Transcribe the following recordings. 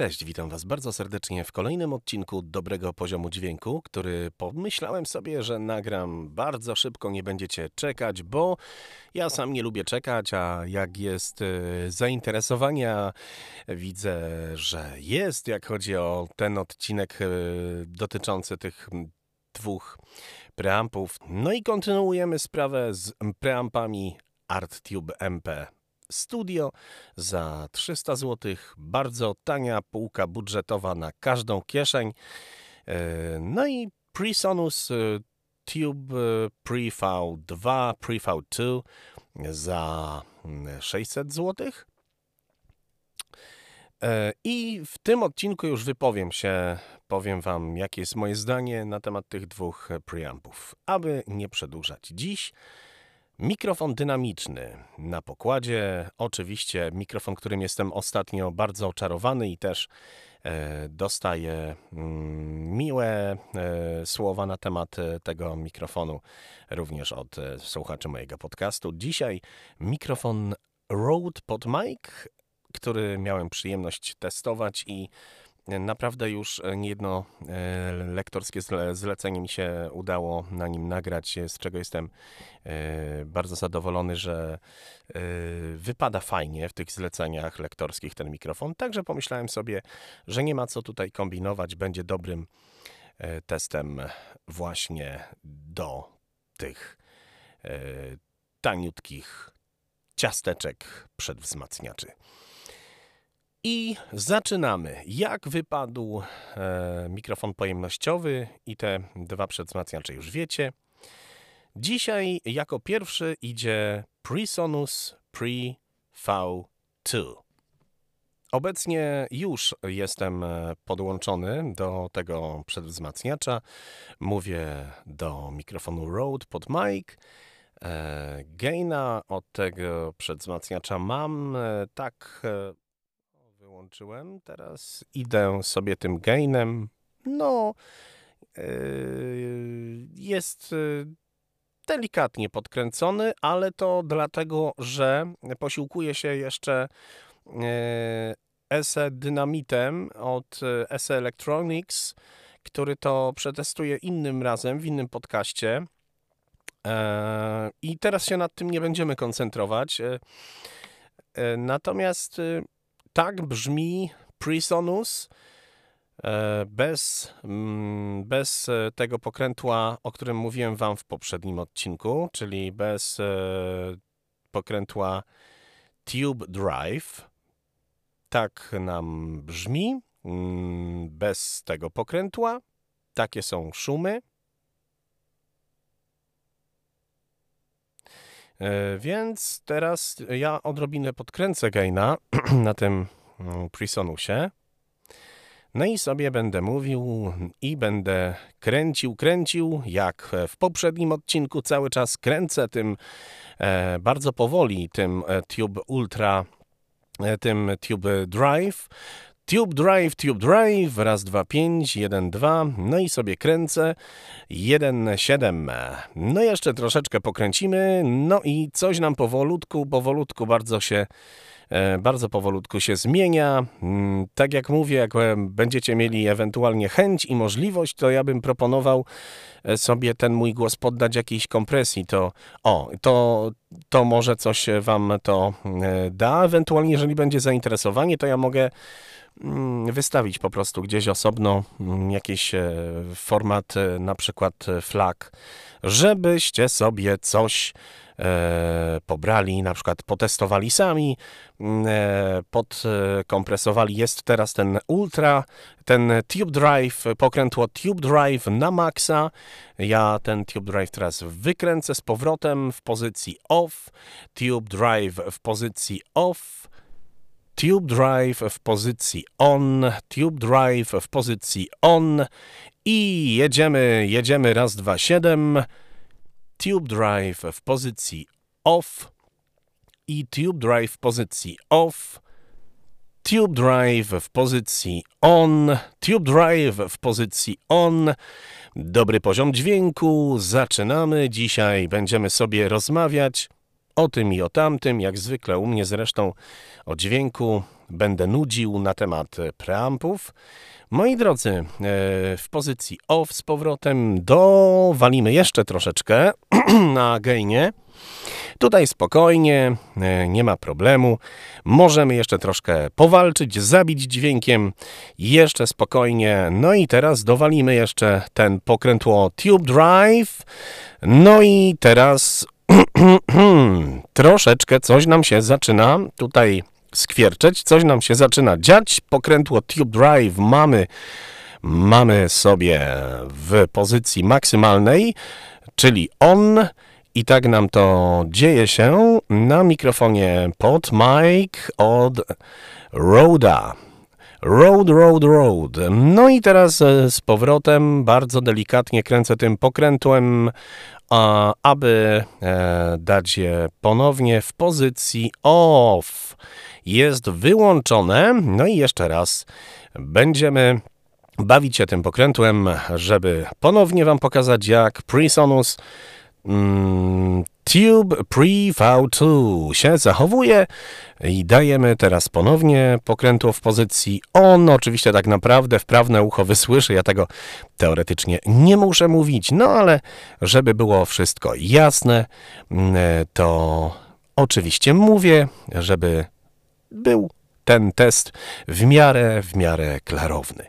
Cześć, witam Was bardzo serdecznie w kolejnym odcinku dobrego poziomu dźwięku, który pomyślałem sobie, że nagram bardzo szybko, nie będziecie czekać, bo ja sam nie lubię czekać, a jak jest e, zainteresowania, widzę, że jest, jak chodzi o ten odcinek e, dotyczący tych dwóch preampów. No i kontynuujemy sprawę z preampami ArtTube MP Studio za 300 zł. Bardzo tania półka budżetowa na każdą kieszeń. E, no i PreSonus e, Tube Pre-V2, Pre-V2 za 600 zł. E, I w tym odcinku już wypowiem się, powiem Wam, jakie jest moje zdanie na temat tych dwóch preampów. Aby nie przedłużać dziś, Mikrofon dynamiczny na pokładzie. Oczywiście mikrofon, którym jestem ostatnio bardzo oczarowany i też e, dostaję mm, miłe e, słowa na temat e, tego mikrofonu również od słuchaczy mojego podcastu. Dzisiaj mikrofon Rode PodMic, który miałem przyjemność testować i Naprawdę już niejedno e, lektorskie zlecenie mi się udało na nim nagrać, z czego jestem e, bardzo zadowolony, że e, wypada fajnie w tych zleceniach lektorskich ten mikrofon. Także pomyślałem sobie, że nie ma co tutaj kombinować, będzie dobrym testem właśnie do tych taniutkich ciasteczek przedwzmacniaczy. I zaczynamy. Jak wypadł e, mikrofon pojemnościowy i te dwa przedwzmacniacze już wiecie. Dzisiaj jako pierwszy idzie PreSonus Pre V2. Obecnie już jestem e, podłączony do tego przedwzmacniacza. Mówię do mikrofonu Rode pod mic. E, gaina od tego przedwzmacniacza mam e, tak e. Teraz idę sobie tym gainem. No, yy, jest yy, delikatnie podkręcony, ale to dlatego, że posiłkuję się jeszcze SE Dynamitem od SE Electronics, który to przetestuję innym razem, w innym podcaście. I teraz się nad tym nie będziemy koncentrować. Natomiast tak brzmi Prisonus e, bez, mm, bez e, tego pokrętła, o którym mówiłem Wam w poprzednim odcinku, czyli bez e, pokrętła Tube Drive. Tak nam brzmi, mm, bez tego pokrętła. Takie są szumy. Więc teraz ja odrobinę podkręcę gaina na tym mm, Prisonusie. No i sobie będę mówił i będę kręcił, kręcił, jak w poprzednim odcinku cały czas kręcę tym e, bardzo powoli, tym e, Tube Ultra, e, tym Tube Drive. Tube Drive, Tube Drive, raz, dwa, pięć, jeden, dwa, no i sobie kręcę, jeden, siedem. No jeszcze troszeczkę pokręcimy, no i coś nam powolutku, powolutku bardzo się bardzo powolutku się zmienia. Mm, tak jak mówię, jak e, będziecie mieli ewentualnie chęć i możliwość, to ja bym proponował e, sobie ten mój głos poddać jakiejś kompresji. To, o, to, to może coś wam to da. Ewentualnie, jeżeli będzie zainteresowanie, to ja mogę Mm, wystawić po prostu gdzieś osobno mm, jakiś e, format, e, na przykład e, flag, żebyście sobie coś pobrali, na przykład potestowali sami, mm, podkompresowali. Jest teraz ten Ultra, ten Tube Drive, pokrętło Tube Drive na maksa. Ja ten Tube Drive teraz wykręcę z powrotem w pozycji off, Tube Drive w pozycji off, Tube Drive w pozycji on, Tube Drive w pozycji on i jedziemy, jedziemy raz, dwa, siedem. Tube Drive w pozycji off i Tube Drive w pozycji off. Tube Drive w pozycji on, Tube Drive w pozycji on. Dobry poziom dźwięku, zaczynamy. Dzisiaj będziemy sobie rozmawiać o tym i o tamtym, jak zwykle u mnie zresztą o dźwięku będę nudził na temat preampów. Moi drodzy, e, w pozycji off z powrotem dowalimy jeszcze troszeczkę na gainie. Tutaj spokojnie, e, nie ma problemu. Możemy jeszcze troszkę powalczyć, zabić dźwiękiem. Jeszcze spokojnie. No i teraz dowalimy jeszcze ten pokrętło Tube Drive. No i teraz troszeczkę coś nam się zaczyna tutaj skwierczeć, coś nam się zaczyna dziać. Pokrętło Tube Drive mamy, mamy sobie w pozycji maksymalnej, czyli on. I tak nam to dzieje się na mikrofonie pod mic od Roda. Road, road, road. No i teraz e, z powrotem bardzo delikatnie kręcę tym pokrętłem, aby e, dać je ponownie w pozycji off. Jest wyłączone. No i jeszcze raz będziemy bawić się tym pokrętłem, żeby ponownie Wam pokazać, jak Presonus Mm, Tube Pre V2 się zachowuje i dajemy teraz ponownie pokrętło w pozycji on. Oczywiście tak naprawdę wprawne ucho wysłyszy, ja tego teoretycznie nie muszę mówić, no ale żeby było wszystko jasne, mm, to oczywiście mówię, żeby był ten test w miarę, w miarę klarowny.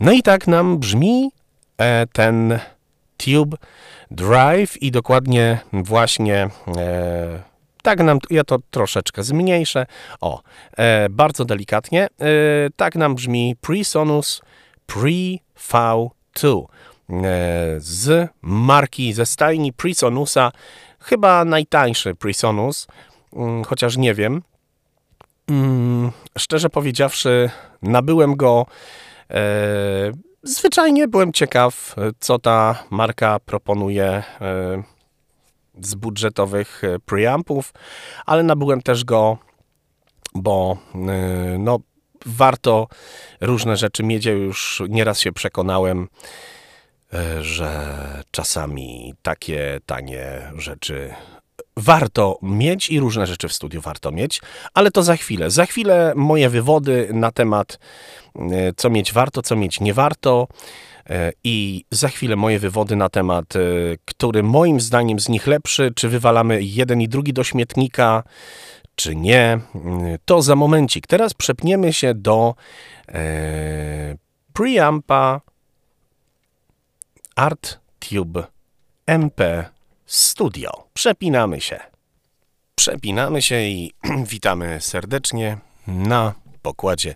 No i tak nam brzmi e, ten Tube Drive i dokładnie właśnie e, tak nam, ja to troszeczkę zmniejszę, o, e, bardzo delikatnie, e, tak nam brzmi Presonus Pre-V2 e, z marki, ze stajni Presonusa, chyba najtańszy Presonus, mm, chociaż nie wiem, mm, szczerze powiedziawszy, nabyłem go e, Zwyczajnie byłem ciekaw, co ta marka proponuje e, z budżetowych e, preampów, ale nabyłem też go, bo e, no, warto różne rzeczy mieć. Już nieraz się przekonałem, że czasami takie tanie rzeczy warto mieć i różne rzeczy w studiu warto mieć, ale to za chwilę. Za chwilę moje wywody na temat e, co mieć warto, co mieć nie warto e, i za chwilę moje wywody na temat, e, który moim zdaniem z nich lepszy, czy wywalamy jeden i drugi do śmietnika, czy nie, to za momencik. Teraz przepniemy się do e, preampa ArtTube MP Studio. Przepinamy się. Przepinamy się i witamy serdecznie na pokładzie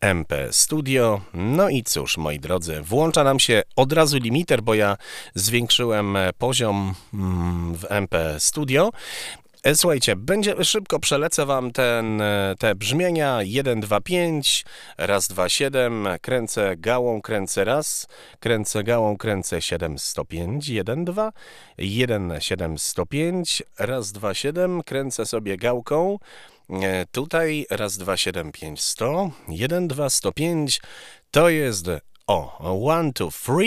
MP Studio. No i cóż, moi drodzy, włącza nam się od razu limiter, bo ja zwiększyłem poziom mm, w MP Studio. Słuchajcie, będzie, szybko przelecę wam ten, e, te brzmienia. 1, 2, 5, raz, 2, 7, kręcę gałą, kręcę raz, kręcę gałą, kręcę 7, 105, 1, 2, 1, 7, 105, raz, 2, 7, kręcę sobie gałką. E, tutaj raz, 2, 7, 5, 100, 1, 2, 105, to jest o, 1, 2, 3,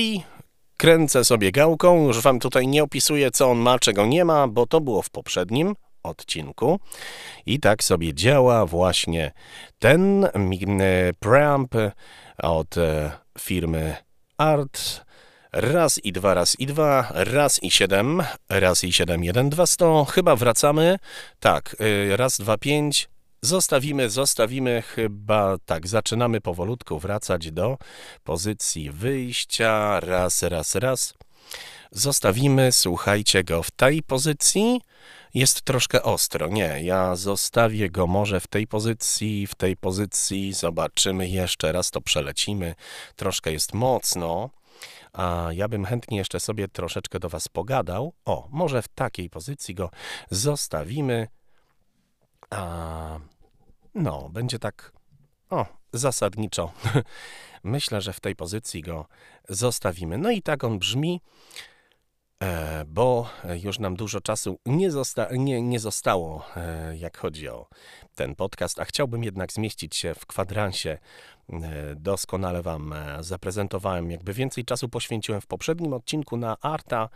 kręcę sobie gałką, już wam tutaj nie opisuję co on ma, czego nie ma, bo to było w poprzednim odcinku. I tak sobie działa właśnie ten e, preamp od e, firmy Art. Raz i dwa, raz i dwa, raz i siedem, raz i siedem, jeden, dwa, sto. Chyba wracamy. Tak, e, raz, dwa, pięć. Zostawimy, zostawimy chyba, tak, zaczynamy powolutku wracać do pozycji wyjścia. Raz, raz, raz. Zostawimy, słuchajcie go w tej pozycji jest troszkę ostro. Nie, ja zostawię go może w tej pozycji, w tej pozycji, zobaczymy jeszcze raz, to przelecimy. Troszkę jest mocno, a ja bym chętnie jeszcze sobie troszeczkę do Was pogadał. O, może w takiej pozycji go zostawimy. A, no, będzie tak, o, zasadniczo. Myślę, że w tej pozycji go zostawimy. No i tak on brzmi. E, bo już nam dużo czasu nie, zosta nie, nie zostało, e, jak chodzi o ten podcast, a chciałbym jednak zmieścić się w kwadransie. E, doskonale Wam zaprezentowałem, jakby więcej czasu poświęciłem w poprzednim odcinku na Arta,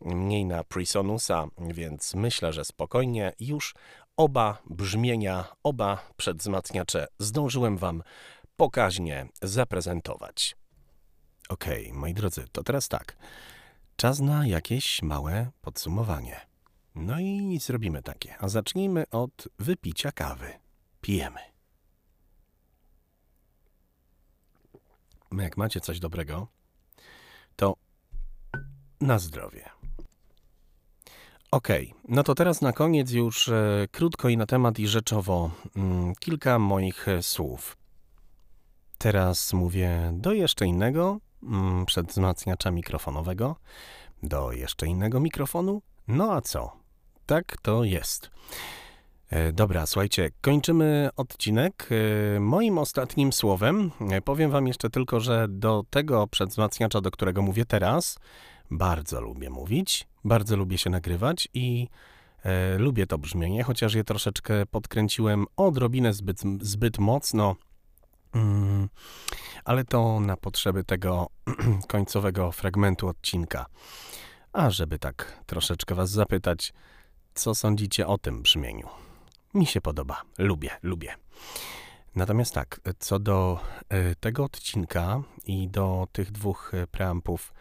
mniej na Prisonusa, więc myślę, że spokojnie już oba brzmienia, oba przedwzmacniacze zdążyłem Wam pokaźnie zaprezentować. Okej, okay, moi drodzy, to teraz tak. Czas na jakieś małe podsumowanie. No i zrobimy takie. A zacznijmy od wypicia kawy. Pijemy. Jak macie coś dobrego, to na zdrowie. Okay, no to teraz na koniec już e, krótko i na temat i rzeczowo mm, kilka moich e, słów. Teraz mówię do jeszcze innego mm, przedwzmacniacza mikrofonowego, do jeszcze innego mikrofonu. No a co? Tak to jest. E, dobra, słuchajcie, kończymy odcinek. E, moim ostatnim słowem e, powiem Wam jeszcze tylko, że do tego przedwzmacniacza, do którego mówię teraz, bardzo lubię mówić, bardzo lubię się nagrywać i e, lubię to brzmienie, chociaż je troszeczkę podkręciłem odrobinę zbyt, zbyt mocno, mm, ale to na potrzeby tego końcowego fragmentu odcinka. A żeby tak troszeczkę Was zapytać, co sądzicie o tym brzmieniu? Mi się podoba, lubię, lubię. Natomiast tak, co do e, tego odcinka i do tych dwóch e, preampów,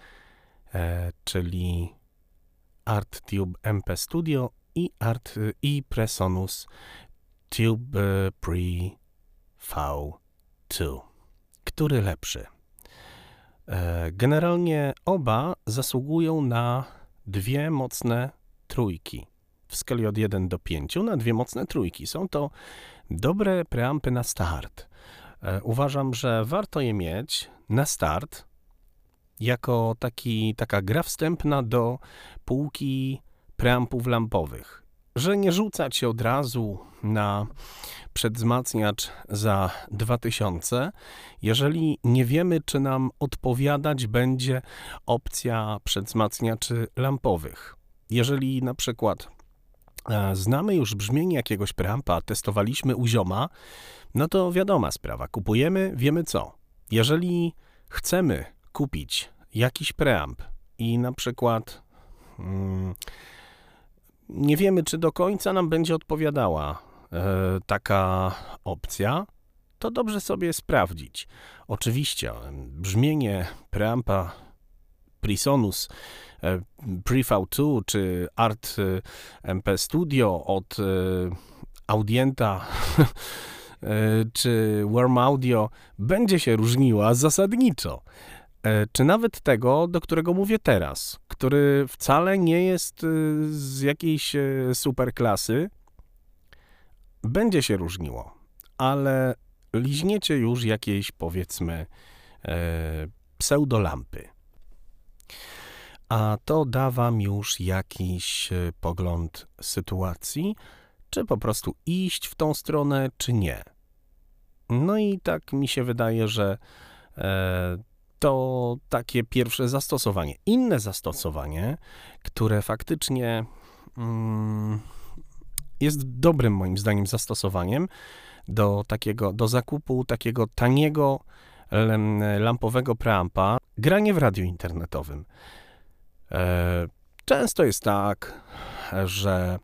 e, czyli ArtTube MP Studio i Art i Presonus Tube Pre V2. Który lepszy? Generalnie oba zasługują na dwie mocne trójki w skali od 1 do 5 na dwie mocne trójki. Są to dobre preampy na start. E, uważam, że warto je mieć na start jako taki, taka gra wstępna do półki preampów lampowych. Że nie rzucać się od razu na przedzmacniacz za 2000, jeżeli nie wiemy, czy nam odpowiadać będzie opcja przedzmacniaczy lampowych. Jeżeli na przykład E, znamy już brzmienie jakiegoś preampa, testowaliśmy u zioma, no to wiadoma sprawa, kupujemy, wiemy co. Jeżeli chcemy kupić jakiś preamp i na przykład hmm, nie wiemy, czy do końca nam będzie odpowiadała e, taka opcja, to dobrze sobie sprawdzić. Oczywiście brzmienie preampa Prisonus E, Prefab2 czy Art e, MP Studio od e, Audienta czy Worm Audio będzie się różniła zasadniczo. Czy nawet tego, do którego mówię teraz, który wcale nie jest z jakiejś super klasy, będzie się różniło, ale liźniecie już jakiejś, powiedzmy, pseudolampy a to da wam już jakiś e, pogląd sytuacji, czy po prostu iść w tą stronę, czy nie. No i tak mi się wydaje, że e, to takie pierwsze zastosowanie. Inne zastosowanie, które faktycznie mm, jest dobrym moim zdaniem zastosowaniem do takiego, do zakupu takiego taniego lampowego preampa, granie w radiu internetowym. E, często jest tak, że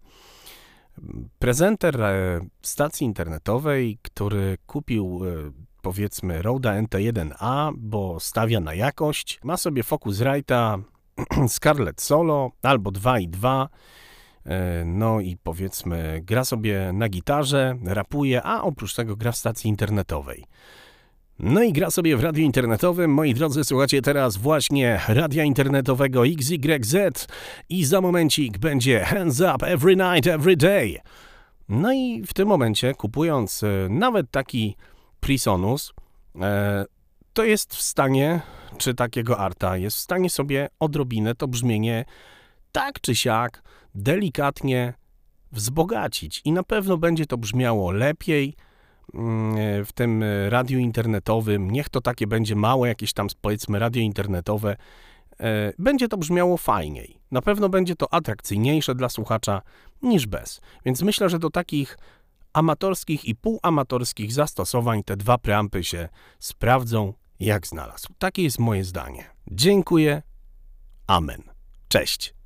prezenter e, stacji internetowej, który kupił e, powiedzmy Roda NT1A, bo stawia na jakość, ma sobie Focusrite'a Scarlett Solo albo 2 i 2, no i powiedzmy gra sobie na gitarze, rapuje, a oprócz tego gra w stacji internetowej. No i gra sobie w radiu internetowym. Moi drodzy, słuchacie teraz właśnie radia internetowego XYZ i za momencik będzie Hands Up Every Night, Every Day. No i w tym momencie, kupując e, nawet taki Prisonus, e, to jest w stanie, czy takiego arta, jest w stanie sobie odrobinę to brzmienie tak czy siak delikatnie wzbogacić i na pewno będzie to brzmiało lepiej, w tym radiu internetowym, niech to takie będzie małe, jakieś tam powiedzmy radio internetowe, e, będzie to brzmiało fajniej. Na pewno będzie to atrakcyjniejsze dla słuchacza niż bez. Więc myślę, że do takich amatorskich i półamatorskich zastosowań te dwa preampy się sprawdzą jak znalazł. Takie jest moje zdanie. Dziękuję. Amen. Cześć.